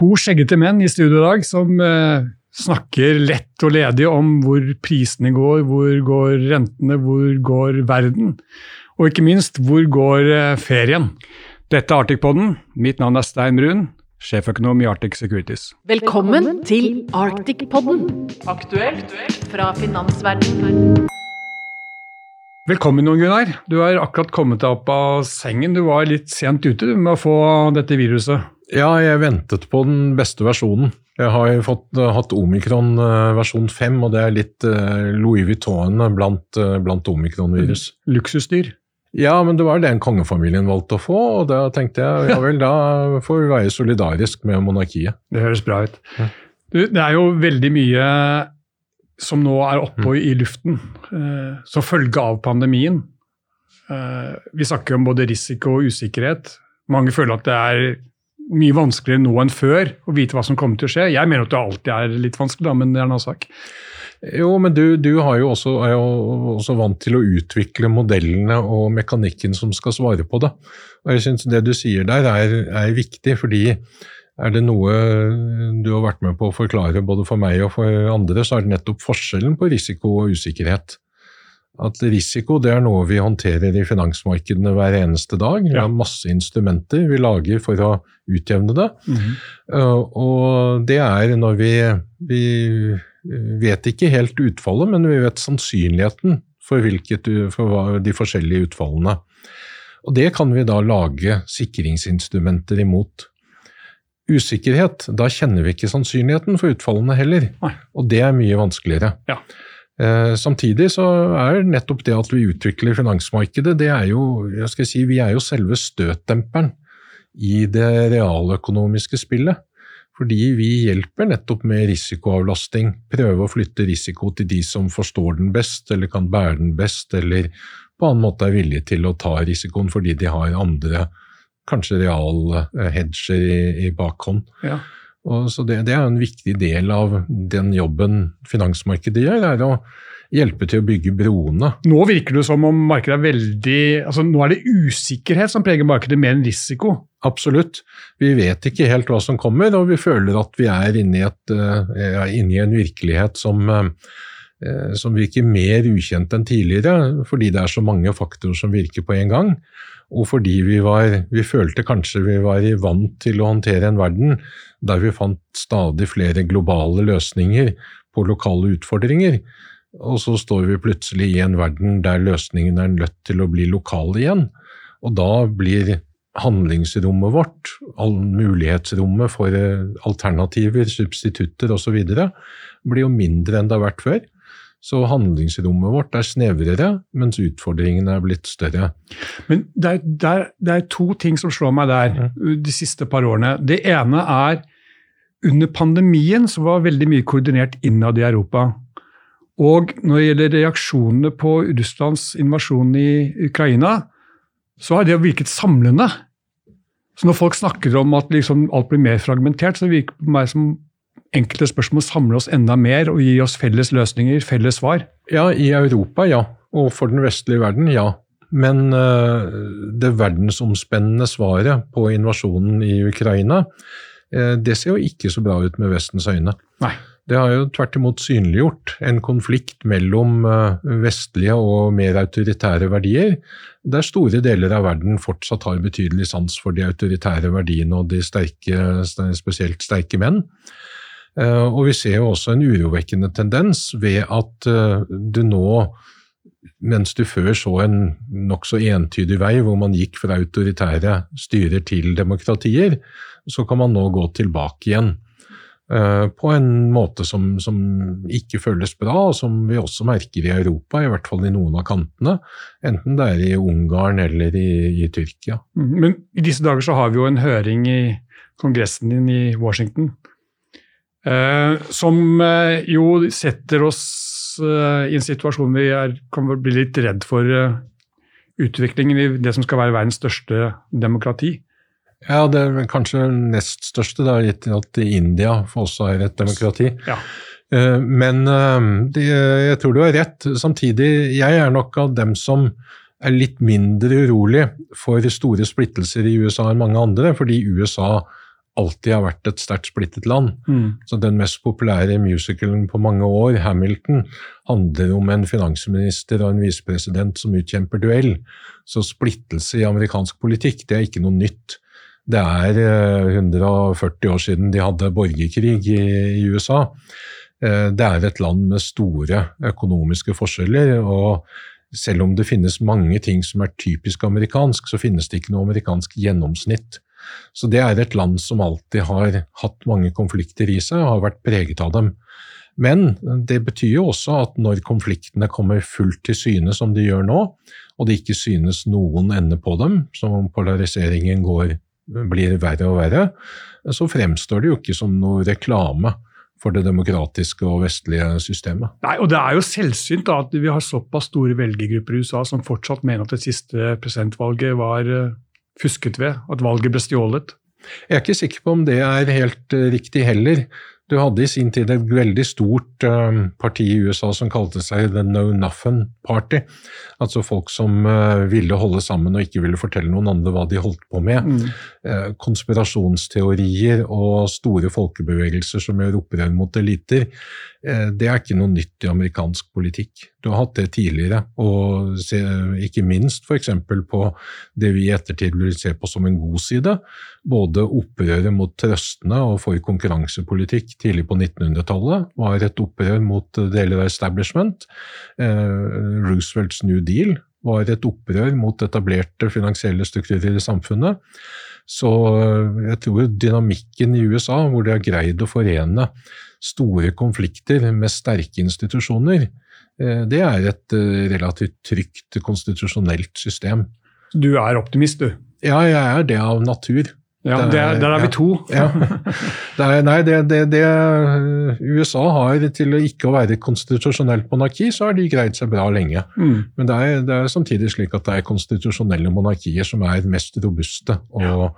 to skjeggete menn i studio i dag som eh, snakker lett og ledig om hvor prisene går, hvor går rentene, hvor går verden, og ikke minst hvor går eh, ferien. Dette er Arctic-podden. Mitt navn er Stein Brun, sjeføkonom i Arctic Securities. Velkommen til Arctic-podden, aktuelt fra finansverdenen. Velkommen, Jon Gunnar. Du har akkurat kommet deg opp av sengen. Du var litt sent ute med å få dette viruset. Ja, jeg ventet på den beste versjonen. Jeg har fått, uh, hatt omikron versjon 5, og det er litt uh, Louis Vuitton blant, blant omikron-virus. Luksusdyr. Ja, men det var det den kongefamilien valgte å få, og da tenkte jeg ja vel, da får vi være solidarisk med monarkiet. Det høres bra ut. Du, det er jo veldig mye som nå er oppe i luften eh, som følge av pandemien. Eh, vi snakker om både risiko og usikkerhet. Mange føler at det er mye vanskeligere nå enn før å vite hva som kommer til å skje. Jeg mener at det alltid er litt vanskelig, da, men det er en annen sak. Jo, men du, du jo også, er jo også vant til å utvikle modellene og mekanikken som skal svare på det. Og jeg synes Det du sier der er, er viktig, fordi er det noe du har vært med på å forklare både for meg og for andre, så er det nettopp forskjellen på risiko og usikkerhet. At risiko det er noe vi håndterer i finansmarkedene hver eneste dag. Vi har masse instrumenter vi lager for å utjevne det. Mm -hmm. Og det er når vi, vi vet ikke helt utfallet, men vi vet sannsynligheten for, hvilket, for de forskjellige utfallene. Og det kan vi da lage sikringsinstrumenter imot usikkerhet, da kjenner vi ikke sannsynligheten for utfallene heller. Og det er mye vanskeligere. Ja. Eh, samtidig så er nettopp det at vi utvikler finansmarkedet, det er jo, jeg skal si, vi er jo selve støtdemperen i det realøkonomiske spillet. Fordi vi hjelper nettopp med risikoavlasting, prøve å flytte risiko til de som forstår den best, eller kan bære den best, eller på annen måte er villige til å ta risikoen fordi de har andre kanskje real hedger i, i bakhånd. Ja. Og så det, det, er en viktig del av den jobben finansmarkedet gjør, er å hjelpe til å bygge broene. Nå virker det som om markedet er veldig altså Nå er det usikkerhet som preger markedet, mer enn risiko. Absolutt. Vi vet ikke helt hva som kommer, og vi føler at vi er inne i, et, uh, inne i en virkelighet som, uh, som virker mer ukjent enn tidligere, fordi det er så mange faktorer som virker på en gang og fordi vi, var, vi følte kanskje vi var vant til å håndtere en verden der vi fant stadig flere globale løsninger på lokale utfordringer. Og så står vi plutselig i en verden der løsningene er nødt til å bli lokale igjen. Og da blir handlingsrommet vårt, mulighetsrommet for eh, alternativer, substitutter osv., blir jo mindre enn det har vært før. Så handlingsrommet vårt er snevrere, mens utfordringene er blitt større. Men det er, det, er, det er, to ting som slår meg der de siste par årene. Det ene er under pandemien så var veldig mye koordinert innad i Europa. Og når det gjelder reaksjonene på Russlands invasjon i Ukraina, så har det virket samlende. Så når folk snakker om at liksom alt blir mer fragmentert, så virker det på meg som enkelte spørsmål samle oss enda mer og gi oss felles løsninger, felles svar? Ja, i Europa, ja. Og for den vestlige verden, ja. Men uh, det verdensomspennende svaret på invasjonen i Ukraina, uh, det ser jo ikke så bra ut med Vestens øyne. Nei. Det har jo tvert imot synliggjort en konflikt mellom uh, vestlige og mer autoritære verdier, der store deler av verden fortsatt har betydelig sans for de autoritære verdiene og de sterke, spesielt sterke menn. Eh, og vi ser jo også en urovekkende tendens ved at eh, du nå, mens du før så en nokså entydig vei hvor man gikk fra autoritære styrer til demokratier, så kan man nå gå tilbake igjen. Eh, på en måte som, som, ikke føles bra, og som vi også merker i Europa, i hvert fall i noen av kantene. Enten det er i Ungarn eller i, i Tyrkia. Mm, men i disse dager så har vi jo en høring i kongressen din i Washington som eh, jo setter oss eh, i en situasjon vi er, kan bli litt redd for utviklingen i det som skal være verdens største demokrati. Ja, det er kanskje nest største, da, gitt at India også er et demokrati. Ja. Men det, jeg tror du har rett. Samtidig, jeg er nok av dem som er litt mindre urolig for store splittelser i USA enn mange andre, fordi USA alltid har vært et sterkt splittet land. Mm. Så Den mest populære musicalen på mange år, 'Hamilton', handler om en finansminister og en visepresident som utkjemper duell. Så splittelse i amerikansk politikk det er ikke noe nytt. Det er eh, 140 år siden de hadde borgerkrig i, i USA. Eh, det er et land med store økonomiske forskjeller. og selv om det finnes mange ting som er typisk amerikansk, så finnes det ikke noe amerikansk gjennomsnitt. Så det er et land som alltid har hatt mange konflikter i seg og har vært preget av dem. Men det betyr jo også at når konfliktene kommer fullt til syne, som de gjør nå, og det ikke synes noen ende på dem, som om polariseringen går, blir verre og verre, så fremstår det jo ikke som noe reklame for det demokratiske og vestlige systemet. Nei, og Det er jo selvsynt da, at vi har såpass store velgergrupper i USA som fortsatt mener at det siste presidentvalget var eh, fusket ved, at valget ble stjålet. Jeg er ikke sikker på om det er helt uh, riktig heller. Du hadde i sin tid et veldig stort uh, parti i USA som kalte seg The No Nothing Party. Altså folk som uh, ville holde sammen og ikke ville fortelle noen andre hva de holdt på med. Mm. konspirasjonsteorier og store folkebevegelser som gjør opprør mot eliter. det er ikke noe nytt i amerikansk politikk. Du har hatt det tidligere, og ikke minst f.eks. på det vi i ettertid vil se på som en god side. Både opprøret mot trøstene og for konkurransepolitikk tidlig på 1900-tallet var et opprør mot deler av establishment. Eh, Roosevelts New Deal var et opprør mot etablerte finansielle strukturer i samfunnet. Så eh, jeg tror dynamikken i USA, hvor de har greid å forene store konflikter med sterke institusjoner, Eh, det er et relativt trygt konstitusjonelt system. Du er optimist, du? Ja, jeg er det av natur. Ja, det er, Der er vi to. Ja. Det er, nei, det, det, det, USA har til ikke å være konstitusjonelt monarki, så har de greid seg bra lenge. Mm. Men det er, det er, samtidig slik at det er konstitusjonelle monarkier som er mest robuste. og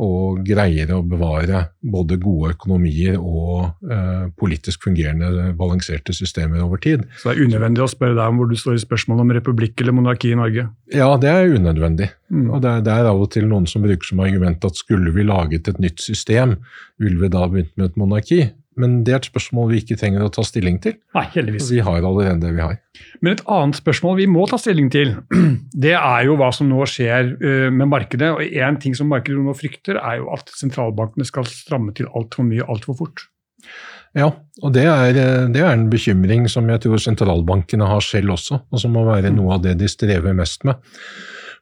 og greier å bevare både gode økonomier og eh, politisk fungerende, balanserte systemer over tid. Så det er unødvendig å spørre deg om hvor du står i spørsmålet om republikk eller monarki i Norge? Ja, det er unødvendig. Mm. Og det er, det er, av og til noen som bruker som argument at skulle vi laget et nytt system, ville vi da begynt med et monarki? Men det er et spørsmål vi ikke trenger å ta stilling til. Nei, heldigvis. Vi har allerede det vi har. Men et annet spørsmål vi må ta stilling til, det er jo hva som nå skjer eh, med markedet. Og En ting som markedet nå frykter, er jo at sentralbankene skal stramme til altfor mye altfor fort. Ja, og det er, eh, det er, en bekymring som jeg tror sentralbankene har selv også, og som må være noe av det de strever mest med.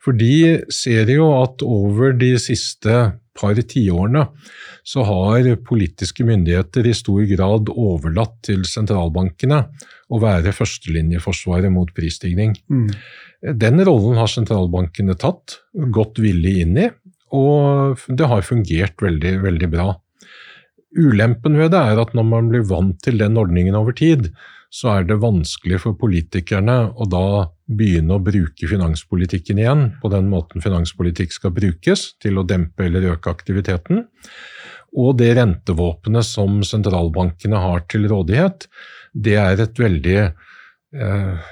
For de ser jo at over de siste par tiårene så har politiske myndigheter i stor grad overlatt til sentralbankene å være førstelinjeforsvaret mot prisstigning. Mm. Den rollen har sentralbankene tatt, gått villig inn i, og det har fungert veldig, veldig bra. Ulempen ved det er at når man blir vant til den ordningen over tid, så er det vanskelig for politikerne å da begynne å bruke finanspolitikken igjen på den måten finanspolitikk skal brukes, til å dempe eller øke aktiviteten. Og det rentevåpenet som sentralbankene har til rådighet, det er et veldig eh,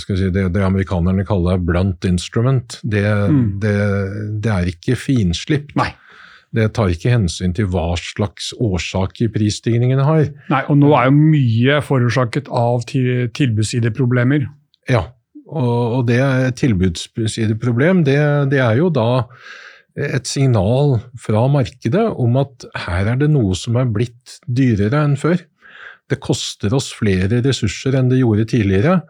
si, det, det, amerikanerne kaller blunt instrument. Det, mm. det, det er ikke finslipt. Nei. Det tar ikke hensyn til hva slags årsaker prisstigningene har. Nei, og nå er jo mye forårsaket av tilbudssideproblemer. Ja, og, det tilbudssideproblem, det, det er jo da et signal fra markedet om at her er det noe som er blitt dyrere enn før. Det koster oss flere ressurser enn det gjorde tidligere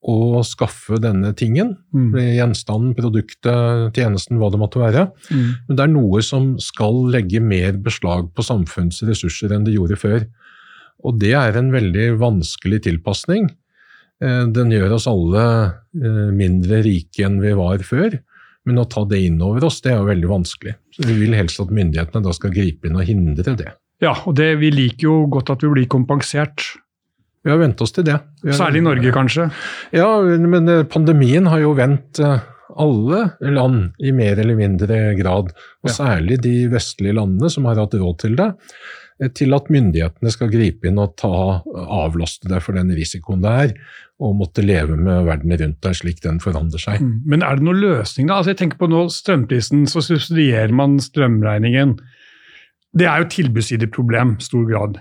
å skaffe denne tingen. Mm. Gjenstanden, produktet, tjenesten, hva det måtte være. Mm. Men det er noe som skal legge mer beslag på samfunnets ressurser enn det gjorde før. Og det er en veldig vanskelig tilpasning. Eh, den gjør oss alle eh, mindre rike enn vi var før. Men å ta det inn over oss, det er jo veldig vanskelig. Så Vi vil helst at myndighetene da skal gripe inn og hindre det. Ja, og det, vi liker jo godt at vi blir kompensert vi har vent oss til det. Særlig i Norge, kanskje? Ja, men eh, pandemien har jo vendt eh, alle land i mer eller mindre grad, og særlig de vestlige landene som har hatt råd til det, eh, til at myndighetene skal gripe inn og ta, avlaste deg for den risikoen det er, og måtte leve med verden rundt deg slik den forandrer seg. Mm. Men er det noen løsning, da? Altså jeg tenker på nå Strømprisen, så subsidierer man strømregningen. Det er jo tilbudssideproblem i stor grad.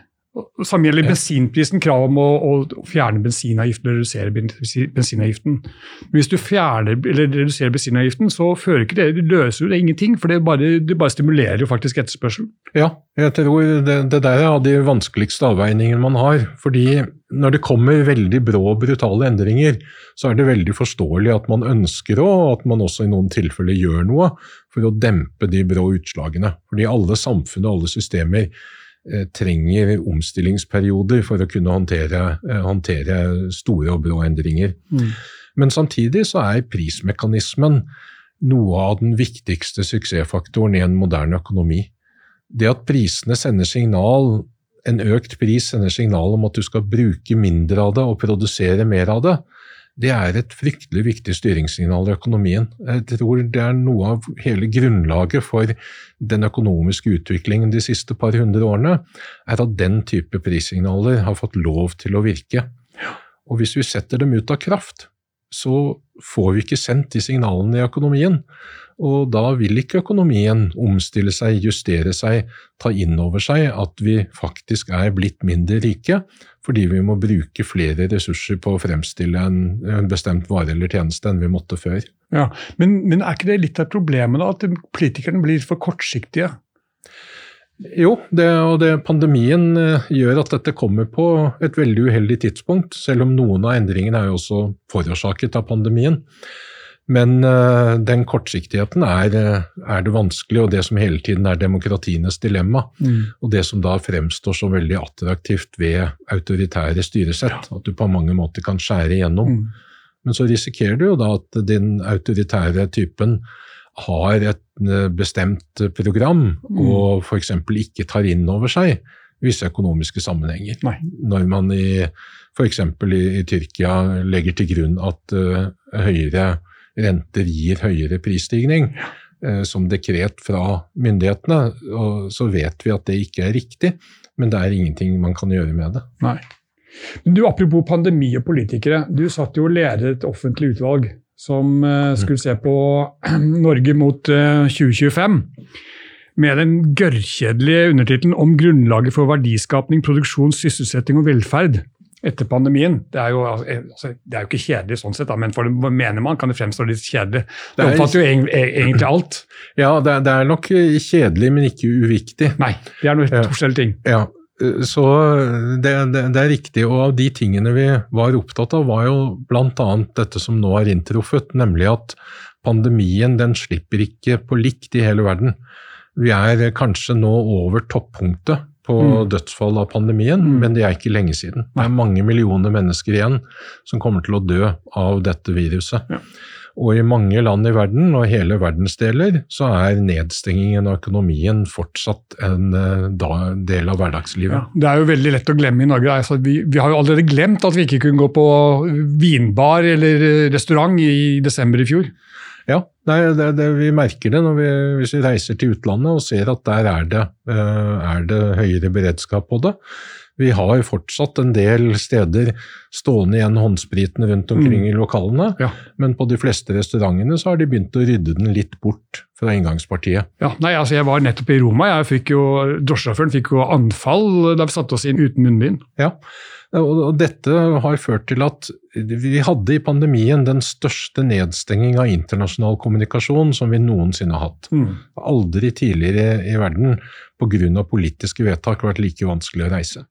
Samme gjelder bensinprisen, krav om å, å fjerne bensinavgiften eller redusere bensinavgiften. Men hvis du fjerner eller reduserer bensinavgiften, så fører ikke det, det løser det ingenting. For det bare, det bare stimulerer jo faktisk etterspørsel. Ja, jeg tror det, det der er av de vanskeligste avveiningene man har. fordi når det kommer veldig brå og brutale endringer, så er det veldig forståelig at man ønsker å, og at man også i noen tilfeller gjør noe for å dempe de brå utslagene. Fordi alle samfunn og alle systemer trenger omstillingsperioder for å kunne håndtere, eh, håndtere store og brå endringer. Mm. Men samtidig så er prismekanismen noe av den viktigste suksessfaktoren i en moderne økonomi. Det at prisene sender signal, en økt pris sender signal om at du skal bruke mindre av det og produsere mer av det, det er et fryktelig viktig styringssignal i økonomien. Jeg tror det er noe av hele grunnlaget for den økonomiske utviklingen de siste par hundre årene, er at den type prissignaler har fått lov til å virke. Og hvis vi setter dem ut av kraft, så får vi ikke sendt de signalene i økonomien. Og da vil ikke økonomien omstille seg, justere seg, ta inn over seg at vi faktisk er blitt mindre rike, fordi vi må bruke flere ressurser på å fremstille en, en bestemt vare eller tjeneste enn vi måtte før. Ja, men, men er ikke det litt av problemet, da, at politikerne blir for kortsiktige? Jo, det, og det, pandemien eh, gjør at dette kommer på et veldig uheldig tidspunkt, selv om noen av endringene er jo også forårsaket av pandemien. Men uh, den kortsiktigheten er, eh, er, det vanskelig, og det som hele tiden er demokratienes dilemma. Mm. Og det som da fremstår som veldig attraktivt ved autoritære styresett. At du på mange måter kan skjære igjennom. Mm. Men så risikerer du jo da at den autoritære typen har et eh, bestemt program, mm. og f.eks. ikke tar inn over seg visse økonomiske sammenhenger. Nei. Når man i f.eks. I, i Tyrkia legger til grunn at uh, høyere renter gir høyere prisstigning uh, som dekret fra myndighetene, og så vet vi at det ikke er riktig, men det er ingenting man kan gjøre med det. Nei. Men du, Apropos pandemi og politikere. Du satt jo og ledet et offentlig utvalg som uh, skulle se på Norge mot 2025 med den gørrkjedelige undertittelen om grunnlaget for verdiskapning, produksjon, sysselsetting og velferd etter pandemien. Det er jo, altså, det er jo ikke kjedelig sånn sett, da, men for det mener man kan det fremstå litt kjedelig. Det, det omfatter jo egentlig alt. Ja, det er, det er, nok kjedelig, men ikke uviktig. Nei, det er noe helt forskjellige ting. Ja, så det, det, det, er riktig. Og av de tingene vi var opptatt av, var jo bl.a. dette som nå er inntruffet, nemlig at pandemien den slipper ikke på likt i hele verden. Vi er kanskje nå over toppunktet på mm. dødsfall av pandemien, mm. men det er ikke lenge siden. Det er mange millioner mennesker igjen som kommer til å dø av dette viruset. Ja. Og i mange land i verden, og hele verdensdeler, så er nedstengingen av økonomien fortsatt en uh, del av hverdagslivet. Ja, det er jo veldig lett å glemme i Norge. Altså, vi, vi, har jo allerede glemt at vi ikke kunne gå på vinbar eller restaurant i desember i fjor. Ja, det, det, det, vi merker det vi, hvis vi reiser til utlandet og ser at der er det, uh, er det høyere beredskap på det. Vi har fortsatt en del steder stående igjen håndspriten rundt omkring mm. i lokalene, ja. men på de fleste restaurantene så har de begynt å rydde den litt bort fra inngangspartiet. Ja, nei, altså Jeg var nettopp i Roma. jeg fikk jo, Drosjesjåføren fikk jo anfall da vi satte oss inn uten munnbind. Ja, og Dette har ført til at vi hadde i pandemien den største nedstenging av internasjonal kommunikasjon som vi noensinne har hatt. Mm. Aldri tidligere i verden pga. politiske vedtak vært like vanskelig å reise.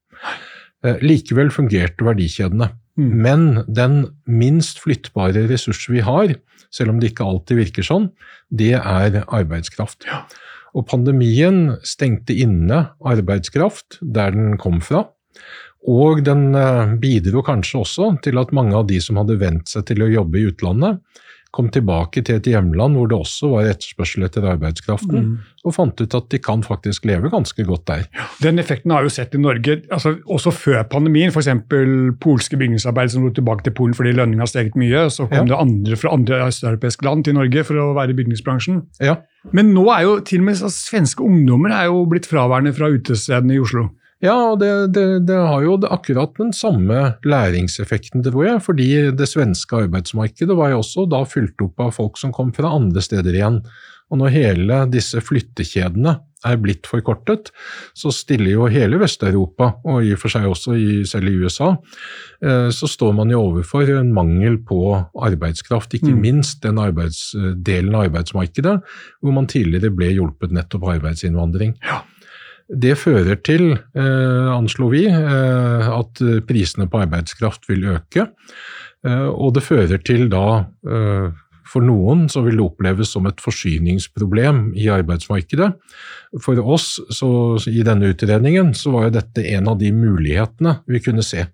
Eh, likevel fungerte verdikjedene. Mm. Men den minst flyttbare ressurs vi har, selv om det ikke alltid virker sånn, det er arbeidskraft. Ja. Og pandemien stengte inne arbeidskraft der den kom fra. Og den eh, bidro kanskje også til at mange av de som hadde vent seg til å jobbe i utlandet, kom tilbake til et hjemland hvor det også var etterspørsel etter arbeidskraften, mm. og fant ut at de kan faktisk leve ganske godt der. Den effekten har vi jo sett i Norge, altså også før pandemien. F.eks. polske bygningsarbeidere som dro tilbake til Polen fordi lønninga har steget mye. Så kom ja. det andre fra andre østeuropeiske land til Norge for å være i bygningsbransjen. Ja. Men nå er jo til og med svenske ungdommer er jo blitt fraværende fra utestedene i Oslo. Ja, og det, det, det, har jo akkurat den samme læringseffekten, tror jeg. Fordi det svenske arbeidsmarkedet var jo også da fylt opp av folk som kom fra andre steder igjen. Og når hele disse flyttekjedene er blitt forkortet, så stiller jo hele Vest-Europa, og i og for seg også i, selv i USA, eh, så står man jo overfor en mangel på arbeidskraft, ikke mm. minst den delen av arbeidsmarkedet hvor man tidligere ble hjulpet nettopp av arbeidsinnvandring. Ja. Det fører til, eh, anslo vi, eh, at prisene på arbeidskraft vil øke. Eh, og det fører til da eh, for noen så vil det oppleves som et forsyningsproblem i arbeidsmarkedet. For oss så, i denne utredningen så var jo dette en av de mulighetene vi kunne se.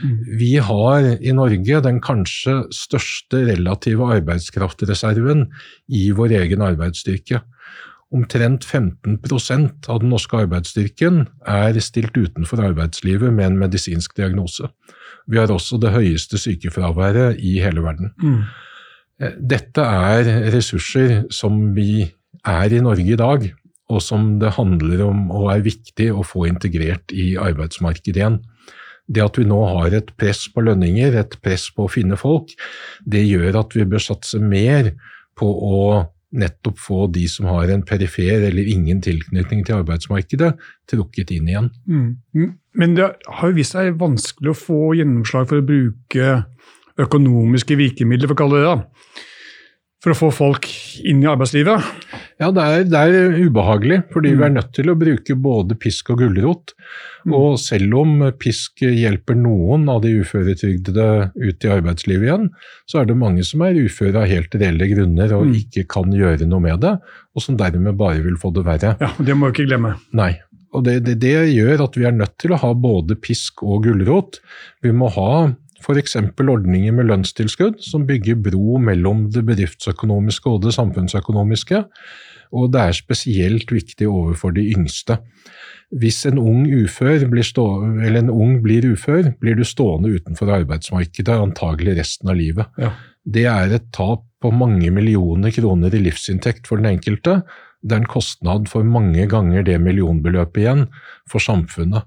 Mm. Vi har i Norge den kanskje største relative arbeidskraftreserven i vår egen arbeidsstyrke. Omtrent 15% av den norske arbeidsstyrken er stilt utenfor arbeidslivet med en medisinsk diagnose. Vi har også det høyeste sykefraværet i hele verden. Mm. Eh, dette er ressurser som vi er i Norge i dag, og som det handler om og er viktig å få integrert i arbeidsmarkedet igjen. Det at vi nå har et press på lønninger, et press på å finne folk, det gjør at vi bør satse mer på å nettopp få de som har en perifer eller ingen tilknytning til arbeidsmarkedet, trukket inn igjen. Mm. Men det har jo vist seg vanskelig å få gjennomslag for å bruke økonomiske virkemidler, for å kalle det det, for å få folk inn i arbeidslivet? Ja, det er, det er ubehagelig, fordi mm. vi er nødt til å bruke både pisk og gulrot. Mm. Og selv om pisk hjelper noen av de uføretrygdede ut i arbeidslivet igjen, så er det mange som er uføre av helt reelle grunner og mm. ikke kan gjøre noe med det, og som dermed bare vil få det verre. Ja, Det må vi ikke glemme. Nei. Og det, det, det gjør at vi er nødt til å ha både pisk og gulrot. Vi må ha f.eks. ordninger med lønnstilskudd som bygger bro mellom det bedriftsøkonomiske og det samfunnsøkonomiske. Og det er spesielt viktig overfor de yngste. Hvis en ung, blir stå, eller en ung blir ufør, blir du stående utenfor arbeidsmarkedet antagelig resten av livet. Ja. Det er et tap på mange millioner kroner i livsinntekt for den enkelte. Det er en kostnad for mange ganger det millionbeløpet igjen for samfunnet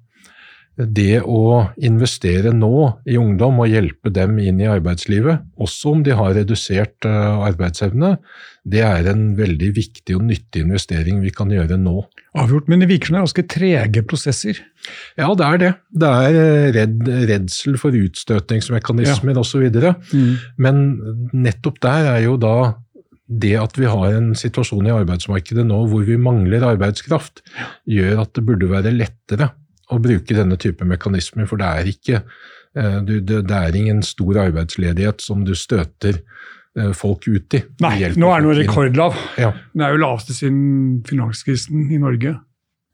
det å investere nå i ungdom og hjelpe dem inn i arbeidslivet, også om de har redusert eh, arbeidsevne, det er en veldig viktig og nyttig investering vi kan gjøre nå. Avgjort, men det virker som det er ganske trege prosesser? Ja, det er det. Det er eh, redd, redsel for utstøtningsmekanismer ja. osv. Mm. Men nettopp der er jo da det at vi har en situasjon i arbeidsmarkedet nå hvor vi mangler arbeidskraft, gjør at det burde være lettere å bruke denne type mekanismer, for det er ikke eh, det, er ingen stor arbeidsledighet som du støter eh, folk ut i. Nei, nå er den jo rekordlav. Ja. Den er jo laveste siden finanskrisen i Norge.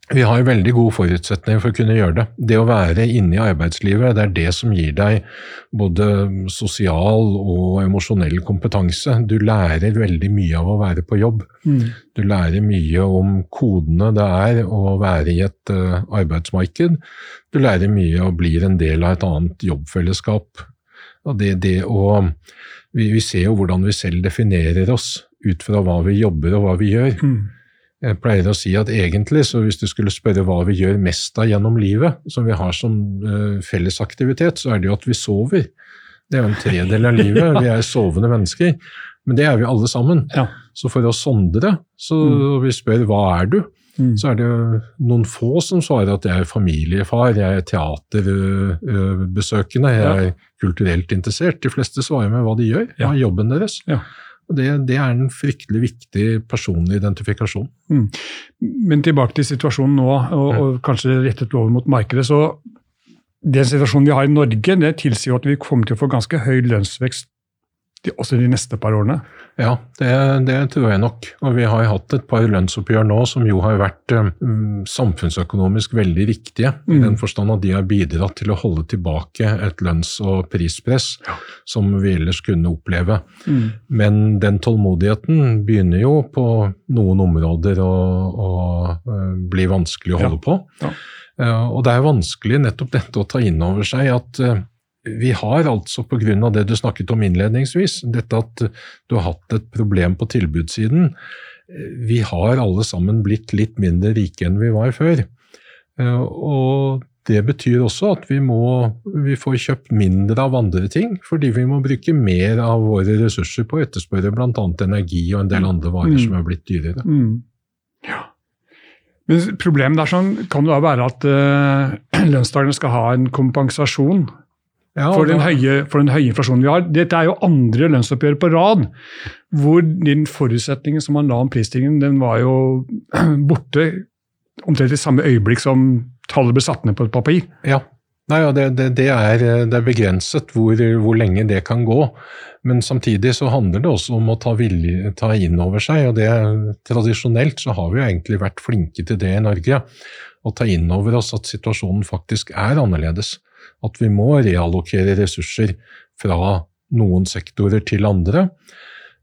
Vi har veldig gode forutsetninger for å kunne gjøre det. Det å være inne i arbeidslivet, det er det som gir deg både sosial og emosjonell kompetanse. Du lærer veldig mye av å være på jobb. Mm. Du lærer mye om kodene det er å være i et uh, arbeidsmarked. Du lærer mye og blir en del av et annet jobbfellesskap. Og det, det å, vi, vi ser jo hvordan vi selv definerer oss ut fra hva vi jobber og hva vi gjør. Mm. Jeg pleier å si at egentlig, så hvis du skulle spørre hva vi gjør mest av gjennom livet, som vi har som uh, fellesaktivitet, så er det jo at vi sover. Det er jo en tredel av livet. Vi er sovende mennesker. Men det er vi alle sammen. Ja. Så for å sondre, så mm. vi spør hva er du, mm. så er det noen få som svarer at jeg er familiefar, jeg er teaterbesøkende, jeg er ja. kulturelt interessert. De fleste svarer med hva de gjør, hva er jobben deres. Ja. Og det, det, er en fryktelig viktig personlig identifikasjon. Mm. Men tilbake til situasjonen nå, og, og, kanskje rettet over mot markedet. så Den situasjonen vi har i Norge, det tilsier at vi kommer til å få ganske høy lønnsvekst også de neste par årene? Ja, det, det, tror jeg nok. Og vi har hatt et par lønnsoppgjør nå som jo har vært um, samfunnsøkonomisk veldig viktige. Mm. I den forstand at de har bidratt til å holde tilbake et lønns- og prispress ja. som vi ellers kunne oppleve. Mm. Men den tålmodigheten begynner jo på noen områder å, å uh, bli vanskelig å holde ja. på. Ja. Uh, og det er vanskelig nettopp dette å ta inn over seg at uh, vi har altså, pga. det du snakket om innledningsvis, dette at du har hatt et problem på tilbudssiden, vi har alle sammen blitt litt mindre rike enn vi var før. Eh, og det betyr også at vi, må, vi får kjøpt mindre av andre ting, fordi vi må bruke mer av våre ressurser på å etterspørre bl.a. energi og en del andre varer mm. som er blitt dyrere. Mm. Ja. Men Problemet der sånn, kan jo være at uh, lønnstakerne skal ha en kompensasjon ja, for, den høye, for, den høye, inflasjonen vi har. Dette er jo andre lønnsoppgjør på rad hvor den forutsetningen som man la om prisstigningen, den var jo borte omtrent i samme øyeblikk som tallet ble satt ned på et papir. Ja, Nei, ja, det, det, det, er, det, er, begrenset hvor, hvor, lenge det kan gå. Men samtidig så handler det også om å ta, vilje, ta inn over seg. og det, Tradisjonelt så har vi jo egentlig vært flinke til det i Norge. Å ta inn over oss at situasjonen faktisk er annerledes. At vi må reallokere ressurser fra noen sektorer til andre.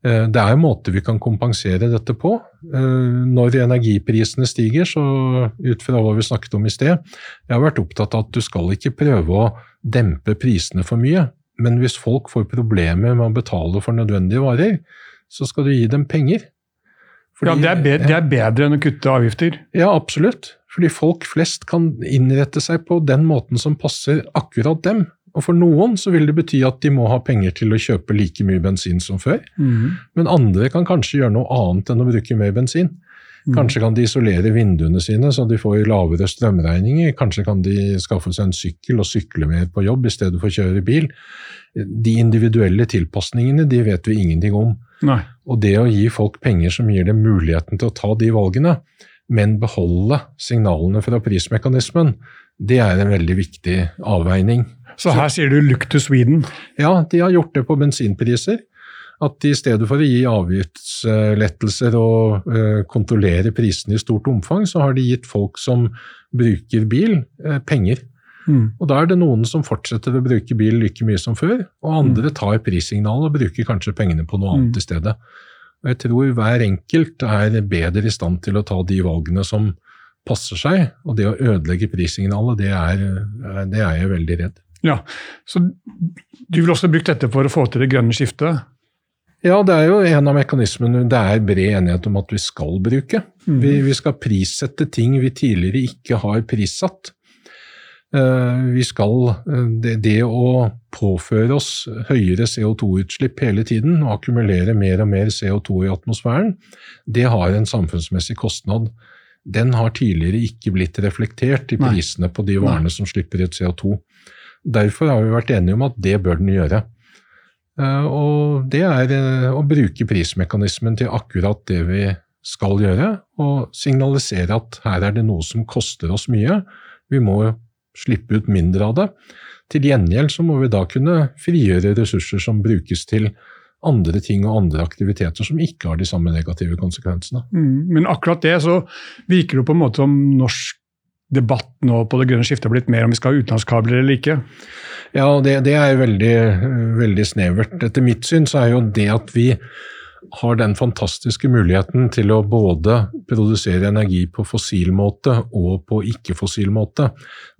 Eh, det er en måte vi kan kompensere dette på. Eh, når energiprisene stiger, så ut fra hva vi snakket om i sted, jeg har vært opptatt av at du skal ikke prøve å dempe prisene for mye. Men hvis folk får problemer med å betale for nødvendige varer, så skal du gi dem penger. Fordi, ja, det er, bedre, det er bedre enn å kutte avgifter? Ja, absolutt. Fordi folk flest kan innrette seg på den måten som passer akkurat dem. Og for noen så vil det bety at de må ha penger til å kjøpe like mye bensin som før. Mm. Men andre kan kanskje gjøre noe annet enn å bruke mer bensin. Mm. Kanskje kan de isolere vinduene sine så de får lavere strømregninger. Kanskje kan de skaffe seg en sykkel og sykle mer på jobb i stedet for å kjøre bil. De individuelle tilpasningene de vet vi ingenting om. Nei. Og det å gi folk penger som gir dem muligheten til å ta de valgene, men beholde signalene fra prismekanismen, det er en veldig viktig avveining. Så her sier du 'look to Sweden'? Ja, de har gjort det på bensinpriser. At i stedet for å gi avgiftslettelser og uh, kontrollere prisene i stort omfang, så har de gitt folk som bruker bil, uh, penger. Mm. Og Da er det noen som fortsetter å bruke bil like mye som før, og andre mm. tar prissignalet og bruker kanskje pengene på noe annet mm. i stedet. Og Jeg tror hver enkelt er bedre i stand til å ta de valgene som passer seg, og det å ødelegge prissignalet, det er, det er jeg veldig redd. Ja, Så du vil også bruke dette for å få til det grønne skiftet? Ja, det er jo en av mekanismene det er bred enighet om at vi skal bruke. Mm. Vi, vi, skal prissette ting vi tidligere ikke har prissatt. Uh, vi skal, uh, det, det, å påføre oss høyere CO2-utslipp hele tiden og akkumulere mer og mer CO2 i atmosfæren, det har en samfunnsmessig kostnad. Den har tidligere ikke blitt reflektert i prisene på de varene som slipper ut CO2. Derfor har vi vært enige om at det bør den gjøre. Eh, og det er eh, å bruke prismekanismen til akkurat det vi skal gjøre, og signalisere at her er det noe som koster oss mye. Vi må slippe ut mindre av det. Til gjengjeld så må vi da kunne frigjøre ressurser som brukes til andre ting og andre aktiviteter som ikke har de samme negative konsekvensene. Mm, men akkurat det så virker det på en måte som norsk debatt nå på det grønne skiftet har blitt mer om vi skal ha utenlandskabler eller ikke? Ja, det, det er veldig, veldig, snevert. Etter mitt syn så er jo det at vi har den fantastiske muligheten til å både produsere energi på fossil måte og på ikke-fossil måte,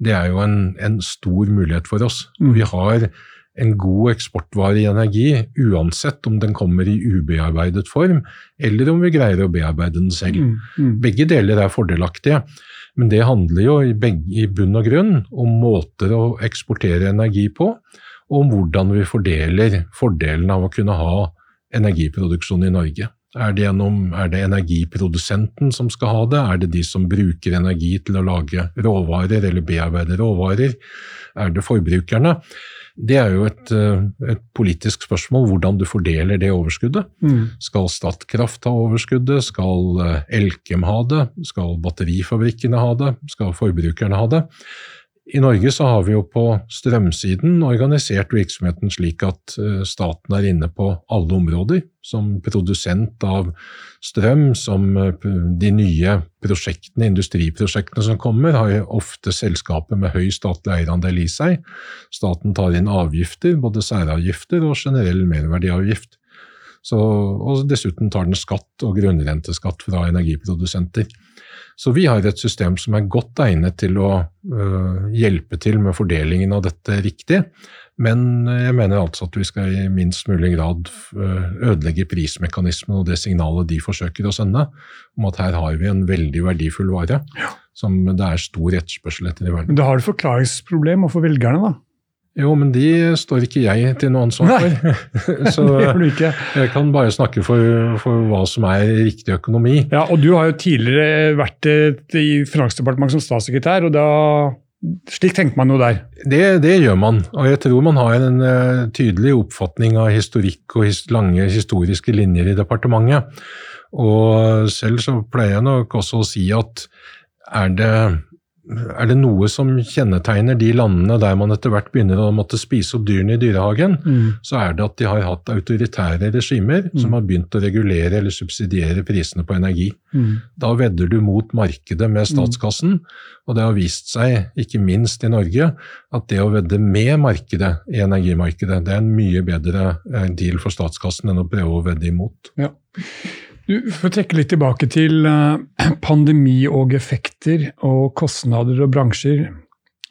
det er jo en, en, stor mulighet for oss. Mm. Vi har en god eksportvare i energi, uansett om den kommer i ubearbeidet form, eller om vi greier å bearbeide den selv. Mm, mm. Begge deler er fordelaktige, men det handler jo i, begge, i, bunn og grunn om måter å eksportere energi på, og om hvordan vi fordeler fordelen av å kunne ha energiproduksjon i Norge. Er det, gjennom, er det energiprodusenten som skal ha det? Er det de som bruker energi til å lage råvarer eller bearbeide råvarer? Er det forbrukerne? Det er jo et, eh, et, politisk spørsmål hvordan du fordeler det overskuddet. Mm. Skal Statkraft ha overskuddet? Skal eh, Elkem ha det? Skal batterifabrikkene ha det? Skal forbrukerne ha det? I Norge så har vi jo på strømsiden organisert virksomheten slik at eh, staten er inne på alle områder. Som produsent av strøm, som eh, de nye prosjektene, industriprosjektene som kommer, har jo ofte selskaper med høy statlig eierandel i seg. Staten tar inn avgifter, både særavgifter og generell merverdiavgift. Så, og dessuten tar den skatt og grunnrenteskatt fra energiprodusenter. Så vi har et system som er godt egnet til å uh, hjelpe til med fordelingen av dette riktig. Men jeg mener altså at vi skal i minst mulig grad uh, ødelegge prismekanismen og det signalet de forsøker å sende, om at her har vi en veldig verdifull vare som det er stor etterspørsel etter i verden. Men da har du forklaringsproblem overfor velgerne, da? Jo, men de står ikke jeg til noe ansvar for. Så jeg kan bare snakke for, for hva som er riktig økonomi. Ja, og du har jo tidligere vært eh, i Finansdepartementet som statssekretær, og da Slik tenker man jo der. Det, det gjør man, og jeg tror man har en uh, tydelig oppfatning av historikk og his, lange historiske linjer i departementet. Og selv så pleier jeg nok også å si at er det, er det noe som kjennetegner de landene der man etter hvert begynner å måtte spise opp dyrene i dyrehagen, så er det at de har hatt autoritære regimer som har begynt å regulere eller subsidiere prisene på energi. Da vedder du mot markedet med statskassen, og det har vist seg, ikke minst i Norge, at det å vedde med markedet i energimarkedet, det er en mye bedre eh, deal for statskassen enn å prøve å vedde imot. Ja. Du, For å trekke litt tilbake til eh, pandemi og effekter og kostnader og bransjer.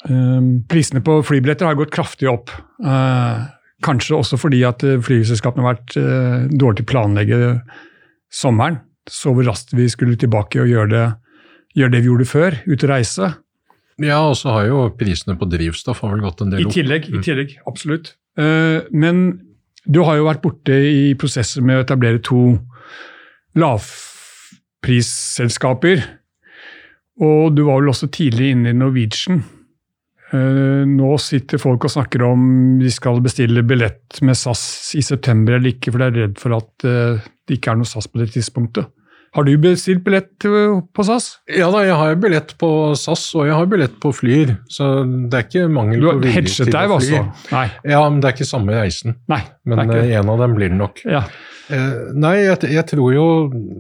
Eh, prisene på flybilletter har gått kraftig opp. Eh, kanskje også fordi at eh, flyselskapene har vært dårlige til å planlegge sommeren. Så hvor raskt vi skulle tilbake og gjøre det, gjøre det vi gjorde før, ut og reise. Ja, og så har jo prisene på drivstoff har vel gått en del I opp. tillegg, i Mm. tillegg absolutt. Men du har jo vært borte i prosesser med å etablere to lavprisselskaper. Og du var vel også tidlig inne i Norwegian. Eh, nå sitter folk og snakker om de skal bestille billett med SAS i september eller ikke, for de er redd for at eh, det ikke er noe SAS på det tidspunktet. Har du bestilt billett på SAS? Ja da, jeg har billett på SAS og jeg har billett på Flyr, så det er ikke mangel Du på vilje til deg, å fly. altså? Nei. Ja, men det er ikke samme reisen. nei Men eh, en av dem blir det nok. Ja. Eh, nei, jeg, jeg tror jo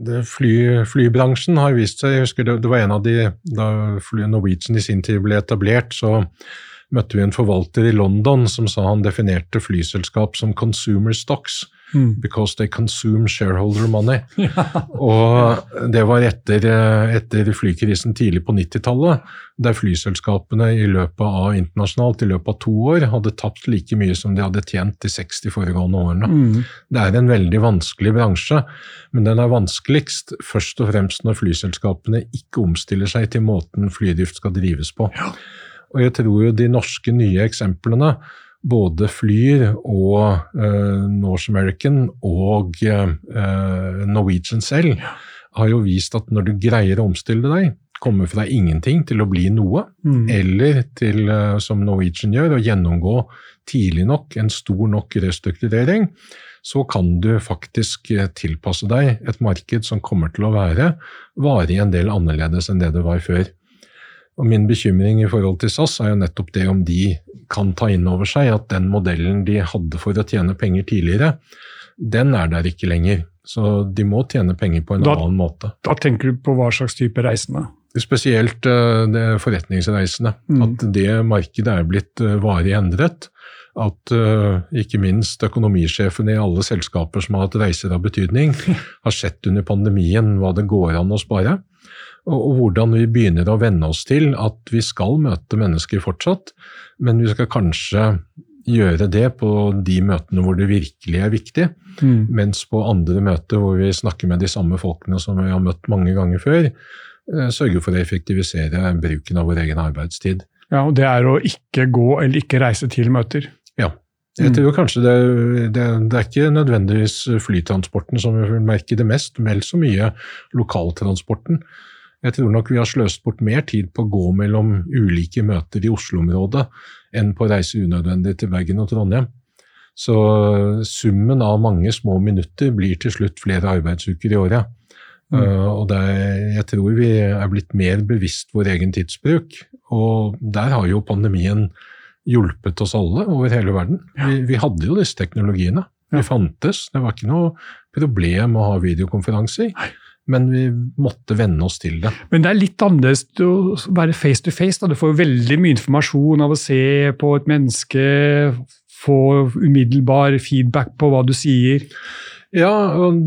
det fly, flybransjen har vist seg Jeg husker det, det var en av de Da fly- Norwegian i sin tid ble etablert, så møtte vi en forvalter i London som sa han definerte flyselskap som consumer stocks. Mm. Because they consume shareholder money. Og det var etter, eh, etter flykrisen tidlig på 90-tallet, der flyselskapene i løpet av internasjonalt i løpet av to år hadde tapt like mye som de hadde tjent de 60 foregående årene. Mm. Det er en veldig vanskelig bransje, men den er vanskeligst først og fremst når flyselskapene ikke omstiller seg til måten flydrift skal drives på. Og jeg tror jo de norske nye eksemplene, både Flyr og eh, Norse American og eh, Norwegian selv, har jo vist at når du greier å omstille deg, komme fra ingenting til å bli noe, Mm. eller til, eh, som Norwegian gjør, å gjennomgå tidlig nok en stor nok restrukturering, så kan du faktisk tilpasse deg et marked som kommer til å være varig en del annerledes enn det det var før. Og Min bekymring i forhold til SAS er jo nettopp det om de kan ta inn over seg at den modellen de hadde for å tjene penger tidligere, den er der ikke lenger. Så de må tjene penger på en Da- annen måte. Da tenker du på hva slags type reisende? Spesielt eh, det forretningsreisende. Mm. At det markedet er blitt eh, varig endret. At uh, ikke minst økonomisjefene i alle selskaper som har hatt reiser av betydning, har sett under pandemien hva det går an å spare. Og, hvordan vi begynner å venne oss til at vi skal møte mennesker fortsatt, men vi skal kanskje gjøre det på de møtene hvor det virkelig er viktig. Mm. Mens på andre møter hvor vi snakker med de samme folkene som vi har møtt mange ganger før, eh, sørge for å effektivisere bruken av vår egen arbeidstid. Ja, og Det er å ikke gå eller ikke reise til møter. Ja. Jeg Mm. tror kanskje det, det, det er ikke nødvendigvis flytransporten som vi vil merke det mest, vel så mye lokaltransporten. Jeg tror nok vi har sløst bort mer tid på å gå mellom ulike møter i Oslo-området enn på å reise unødvendig til Bergen og Trondheim. Så summen av mange små minutter blir til slutt flere arbeidsuker i året. Mm. Uh, og det er, jeg tror vi er blitt mer bevisst vår egen tidsbruk, og der har jo pandemien hjulpet oss alle over hele verden. Vi, vi hadde jo disse teknologiene. De fantes. Det var ikke noe problem å ha videokonferanser. Men vi måtte venne oss til det. Men det er litt annerledes å være face to face. Da. Du får veldig mye informasjon av å se på et menneske, få umiddelbar feedback på hva du sier. Ja,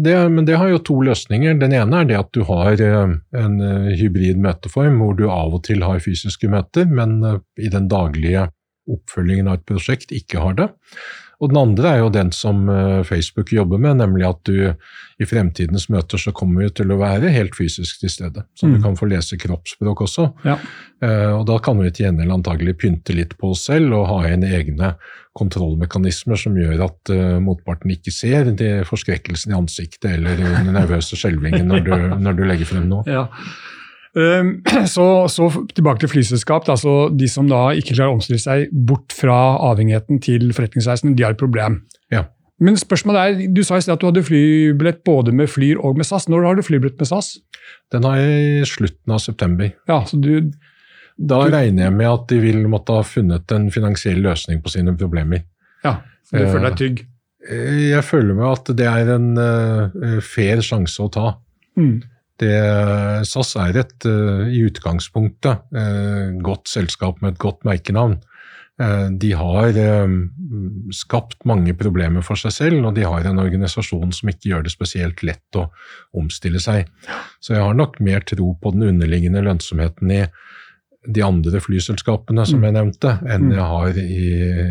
det, men det har jo to løsninger. Den ene er det at du har eh, en eh, hybrid møteform hvor du av og til har fysiske møter, men eh, i den daglige oppfølgingen av et prosjekt ikke har det. Og den andre er jo den som eh, Facebook jobber med, nemlig at du i fremtidens møter så kommer vi til å være helt fysisk til stede. Så mm. du kan få lese kroppsspråk også. Ja. Eh, og da kan vi til gjengjeld antagelig pynte litt på oss selv og ha inn egne kontrollmekanismer som gjør at uh, motparten ikke ser forskrekkelsen i ansiktet eller den nervøse skjelvingen når, når, du legger frem noe. Ja. Ehm, så, så, tilbake til flyselskap. Altså de som da ikke klarer å omstille seg bort fra avhengigheten til forretningsreisen, de har et problem. Ja. Men spørsmålet er, du sa i sted at du hadde flybillett både med Flyr og med SAS. Når har du flybillett med SAS? Den har jeg i slutten av september. Ja, så du... Da du, regner jeg med at de vil måtte ha funnet en finansiell løsning på sine problemer. Ja, så du uh, føler deg trygg? Eh, jeg føler meg at det er en uh, fair sjanse å ta. Mm. Det, SAS er et uh, i utgangspunktet uh, godt selskap med et godt merkenavn. Uh, de har skapt mange problemer for seg selv, og de har en organisasjon som ikke gjør det spesielt lett å omstille seg. Så jeg har nok mer tro på den underliggende lønnsomheten i de andre flyselskapene som jeg mm. nevnte, enn mm. jeg har i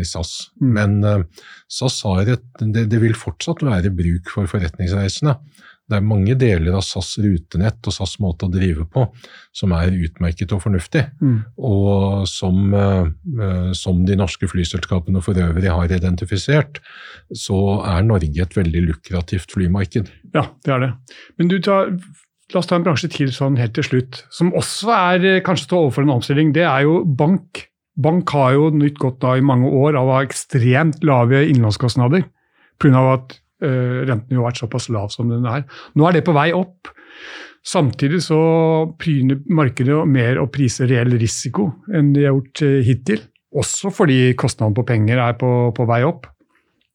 SAS. Mm. Men SAS har et, det, det vil fortsatt være bruk for forretningsreisende det er mange deler av SAS rutenett og SAS måte å drive på som er utmerket og fornuftig, mm. og som, uh, som, de norske flyselskapene for øvrig har identifisert, så er Norge et veldig lukrativt flymarked. Ja, det er det. Men du tar La oss ta en bransje til sånn helt til slutt, som også er kanskje til å overfor en omstilling. Det er jo bank. Bank har jo nytt godt av i mange år av å ha ekstremt lave innlånskostnader pga. at renten jo vært såpass lav som den er. Nå er det på vei opp. Samtidig så pryner markedet mer å prise reell risiko enn de har gjort uh, hittil. Også fordi kostnaden på penger er på, på vei opp.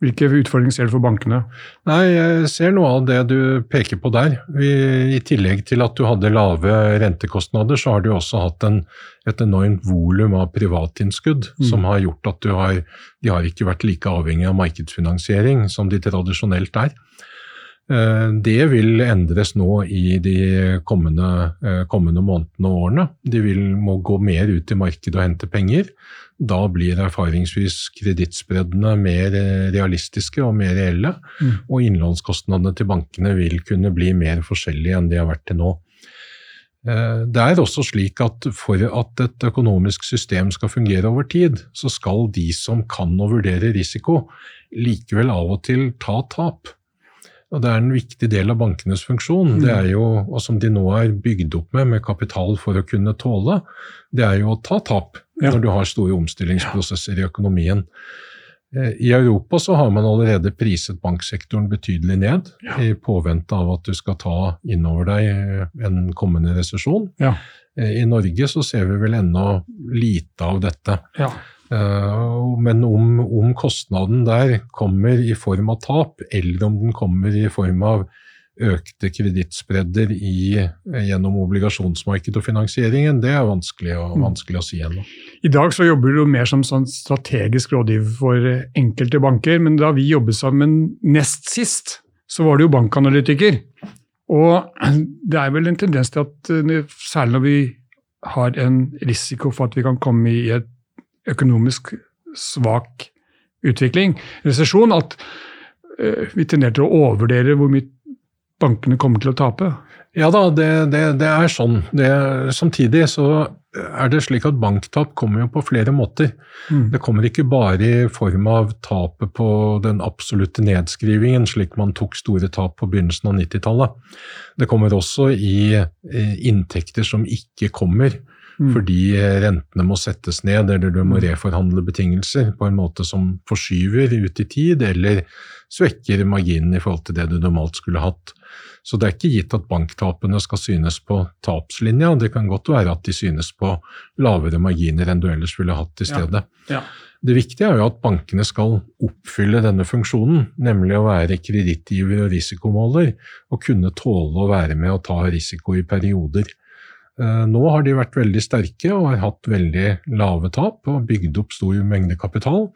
Hvilke utfordringer ser du for bankene? Nei, Jeg ser noe av det du peker på der. Vi, I tillegg til at du hadde lave rentekostnader, så har du også hatt en, et enormt volum av privatinnskudd mm. som har gjort at har, de har ikke vært like avhengig av markedsfinansiering som de tradisjonelt er. Eh, det vil endres nå i de kommende, eh, kommende månedene og årene. De vil, må gå mer ut i markedet og hente penger. Da blir erfaringsvis kredittspreddene mer eh, realistiske og mer reelle, mm. og innlånskostnadene til bankene vil kunne bli mer forskjellige enn de har vært til nå. Det er også slik at for at et økonomisk system skal fungere over tid, så skal de som kan å vurdere risiko, likevel av og til ta tap. Og Det er en viktig del av bankenes funksjon, det er jo, og som de nå er bygd opp med, med kapital for å kunne tåle, det er jo å ta tap ja. når du har store omstillingsprosesser i økonomien. Eh, I Europa så har man allerede priset banksektoren betydelig ned, ja. i påvente av at du skal ta innover deg eh, en kommende resesjon. Ja. Eh, I Norge så ser vi vel ennå lite av dette. Men om, om, kostnaden der kommer i form av tap, eller om den kommer i form av økte kredittspredder gjennom obligasjonsmarkedet og finansieringen, det er vanskelig å, mm. vanskelig å si ennå. I dag så jobber du mer som sånn strategisk rådgiver for enkelte banker, men da vi jobbet sammen nest sist, så var du jo bankanalytiker. Og det er vel en tendens til at eh, særlig når vi har en risiko for at vi kan komme i et økonomisk svak utvikling, resesjon, at eh, vi tenderer til å overvurdere hvor mye bankene kommer til å tape? Ja da, det, det, det er sånn. Det, samtidig så er det slik at banktap kommer jo på flere måter. Mm. Det kommer ikke bare i form av tapet på den absolutte nedskrivingen, slik man tok store tap på begynnelsen av 90-tallet. Det kommer også i inntekter som ikke kommer. Mm. Fordi rentene må settes ned, eller du må mm. reforhandle betingelser på en måte som forskyver ut i tid, eller svekker marginen i forhold til det du normalt skulle hatt. Så det er ikke gitt at banktapene skal synes på tapslinja, det kan godt være at de synes på lavere marginer enn du ellers ville hatt i stedet. Ja. Ja. Det viktige er jo at bankene skal oppfylle denne funksjonen, nemlig å være kredittgiver og risikomåler, og kunne tåle å være med og ta risiko i perioder. Eh, nå har de vært veldig sterke og har hatt veldig lave tap og bygd opp stor mengde kapital.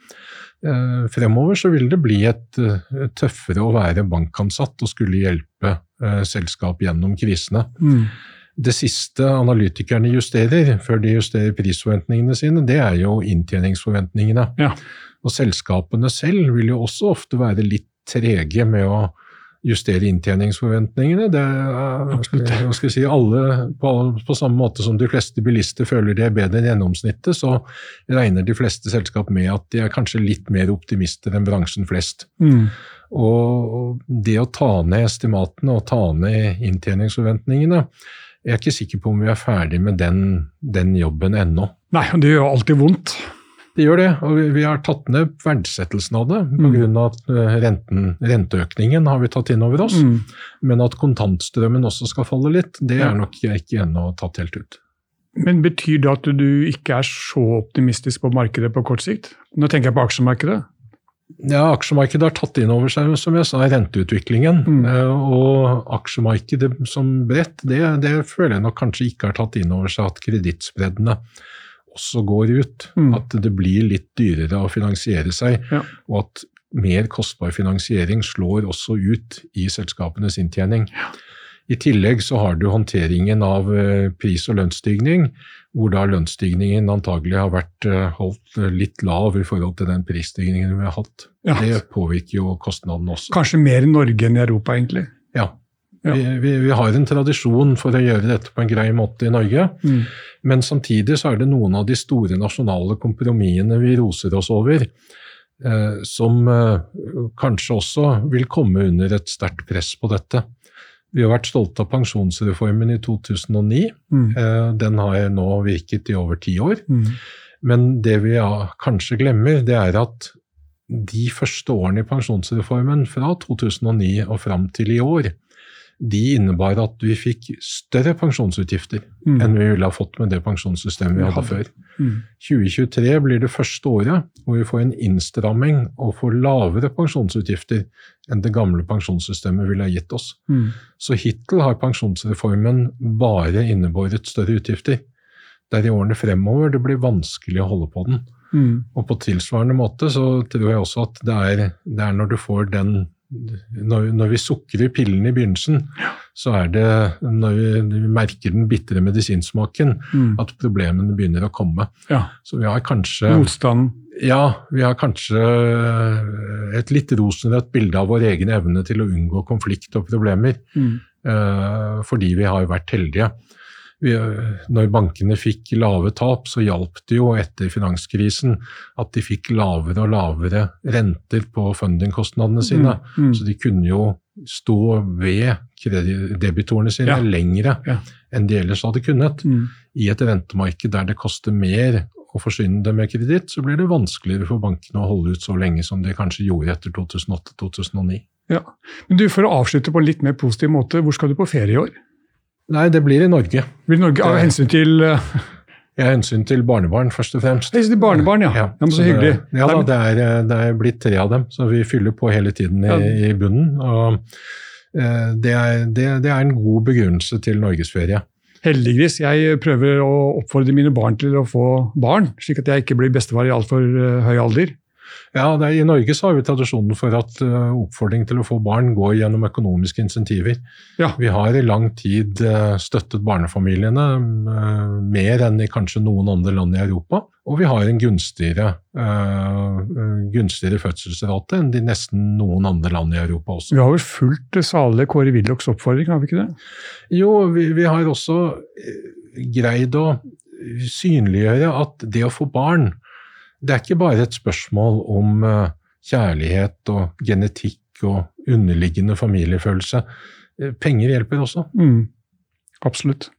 Eh, fremover så vil det bli et, et tøffere å være bankansatt og skulle hjelpe eh, selskap gjennom krisene. Mm. Det siste analytikerne justerer, før de justerer prisforventningene sine, det er jo inntjeningsforventningene. Ja. Og selskapene selv vil jo også ofte være litt trege med å justere inntjeningsforventningene. Det er, hva skal jeg si, alle, på, på, samme måte som de fleste bilister føler de er bedre enn gjennomsnittet, så regner de fleste selskap med at de er kanskje litt mer optimister enn bransjen flest. Mm. Og det å ta ned estimatene og ta ned inntjeningsforventningene jeg er ikke sikker på om vi er ferdig med den, den jobben ennå. Nei, det gjør alltid vondt. Det gjør det, og vi, har tatt ned verdsettelsen av det pga. Mm. at eh, renten, renteøkningen har vi tatt inn over oss. Mm. Men at kontantstrømmen også skal falle litt, det er nok ikke ennå tatt helt ut. Men Betyr det at du ikke er så optimistisk på markedet på kort sikt? Nå tenker jeg på aksjemarkedet. Ja, Aksjemarkedet har tatt inn over seg som jeg sa, renteutviklingen. Mm. Eh, og aksjemarkedet som bredt, det, det, føler jeg nok kanskje ikke har tatt inn over seg at kredittspreddene også går ut. Mm. At det blir litt dyrere å finansiere seg, ja. og at mer kostbar finansiering slår også ut i selskapenes inntjening. Ja. I tillegg så har du håndteringen av eh, pris- og lønnsstigning, hvor da lønnsstigningen antagelig har vært eh, holdt eh, litt lav i forhold til den prisstigningen vi har hatt. Ja. Det påvirker jo kostnadene også. Kanskje mer i Norge enn i Europa, egentlig? Ja. Ja. Vi, vi, vi, har en tradisjon for å gjøre dette på en grei måte i Norge. Mm. Men samtidig så er det noen av de store nasjonale kompromissene vi roser oss over, eh, som eh, kanskje også vil komme under et sterkt press på dette. Vi har vært stolte av pensjonsreformen i 2009. Mm. Eh, den har nå virket i over ti år. Mm. Men det vi kanskje glemmer, det er at de første årene i pensjonsreformen, fra 2009 og fram til i år, de innebar at vi fikk større pensjonsutgifter mm. enn vi ville ha fått med det pensjonssystemet vi hadde før. Mm. 2023 blir det første året hvor vi får en innstramming og får lavere pensjonsutgifter enn det gamle pensjonssystemet ville ha gitt oss. Mm. Så hittil har pensjonsreformen bare innebåret større utgifter. Det er i årene fremover det blir vanskelig å holde på den. Mm. Og på tilsvarende måte så tror jeg også at det er, det er når du får den når, når, vi sukrer pillen i begynnelsen, så er det når vi, vi merker den bitre medisinsmaken, mm. at problemene begynner å komme. Ja. Så vi har kanskje Motstanden? Ja, vi har kanskje et litt rosenrødt bilde av vår egen evne til å unngå konflikt og problemer, mm. uh, fordi vi har vært heldige når bankene fikk lave tap, så hjalp det jo etter finanskrisen at de fikk lavere og lavere renter på fundingkostnadene sine. Mm, mm. Så de kunne jo stå ved debitorene sine ja. lengre ja. enn de ellers hadde kunnet. Mm. I et rentemarked der det koster mer å forsyne dem med kreditt, så blir det vanskeligere for bankene å holde ut så lenge som de kanskje gjorde etter 2008-2009. Ja. Men du, For å avslutte på en litt mer positiv måte, hvor skal du på ferie i år? Nei, det blir i Norge. Blir i Norge Av hensyn til uh... Ja, hensyn til barnebarn, først og fremst. Hensyn til barnebarn, ja. ja. ja så, hyggelig. Det, ja da, det er, eh, det er, blitt tre av dem, så vi fyller på hele tiden i, i bunnen. og uh, det, er, det, det er en god begrunnelse til norgesferie. Heldiggris. Jeg prøver å oppfordre mine barn til å få barn, slik at jeg ikke blir bestefar i altfor uh, høy alder. Ja, er, I Norge så har vi tradisjonen for at uh, oppfordring til å få barn går gjennom økonomiske insentiver. Ja. Vi har i lang tid uh, støttet barnefamiliene uh, mer enn i kanskje noen andre land i Europa. Og vi har en gunstigere, gunstigere fødselsrate enn de nesten noen andre land i Europa også. Vi har vel fulgt salige Kåre Willochs oppfordring, har vi ikke det? Jo, vi, vi har også greid å synliggjøre at det å få barn det er ikke bare et spørsmål om eh, kjærlighet og genetikk og underliggende familiefølelse. Eh, penger hjelper også. Mm, absolutt.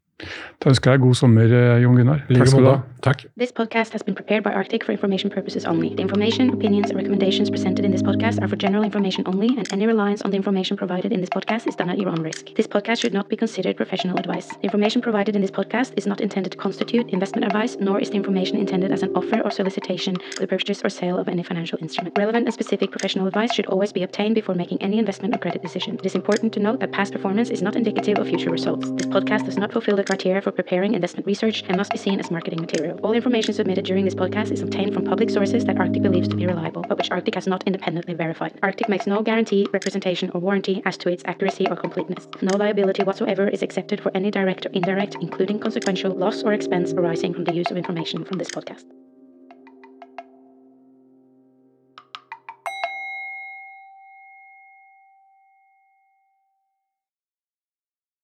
Da ønsker jeg god sommer, eh, Jon Gunnar. Takk skal du ha. Takk. This podcast has been prepared by Arctic for information purposes only. The information, opinions, and recommendations presented in this podcast are for general information only, and any reliance on the information provided in this podcast is done at your own risk. This podcast should not be considered professional advice. The information provided in this podcast is not intended to constitute investment advice, nor is the information intended as an offer or solicitation for the purchase or sale of any financial instrument. Relevant and specific professional advice should always be obtained before making any investment or credit decision. It is important to note that past performance is not indicative of future results. This podcast does not fulfill the criteria for preparing investment research and must be seen as marketing material. All information submitted during this podcast is obtained from public sources that Arctic believes to be reliable, but which Arctic has not independently verified. Arctic makes no guarantee, representation, or warranty as to its accuracy or completeness. No liability whatsoever is accepted for any direct or indirect, including consequential, loss or expense arising from the use of information from this podcast.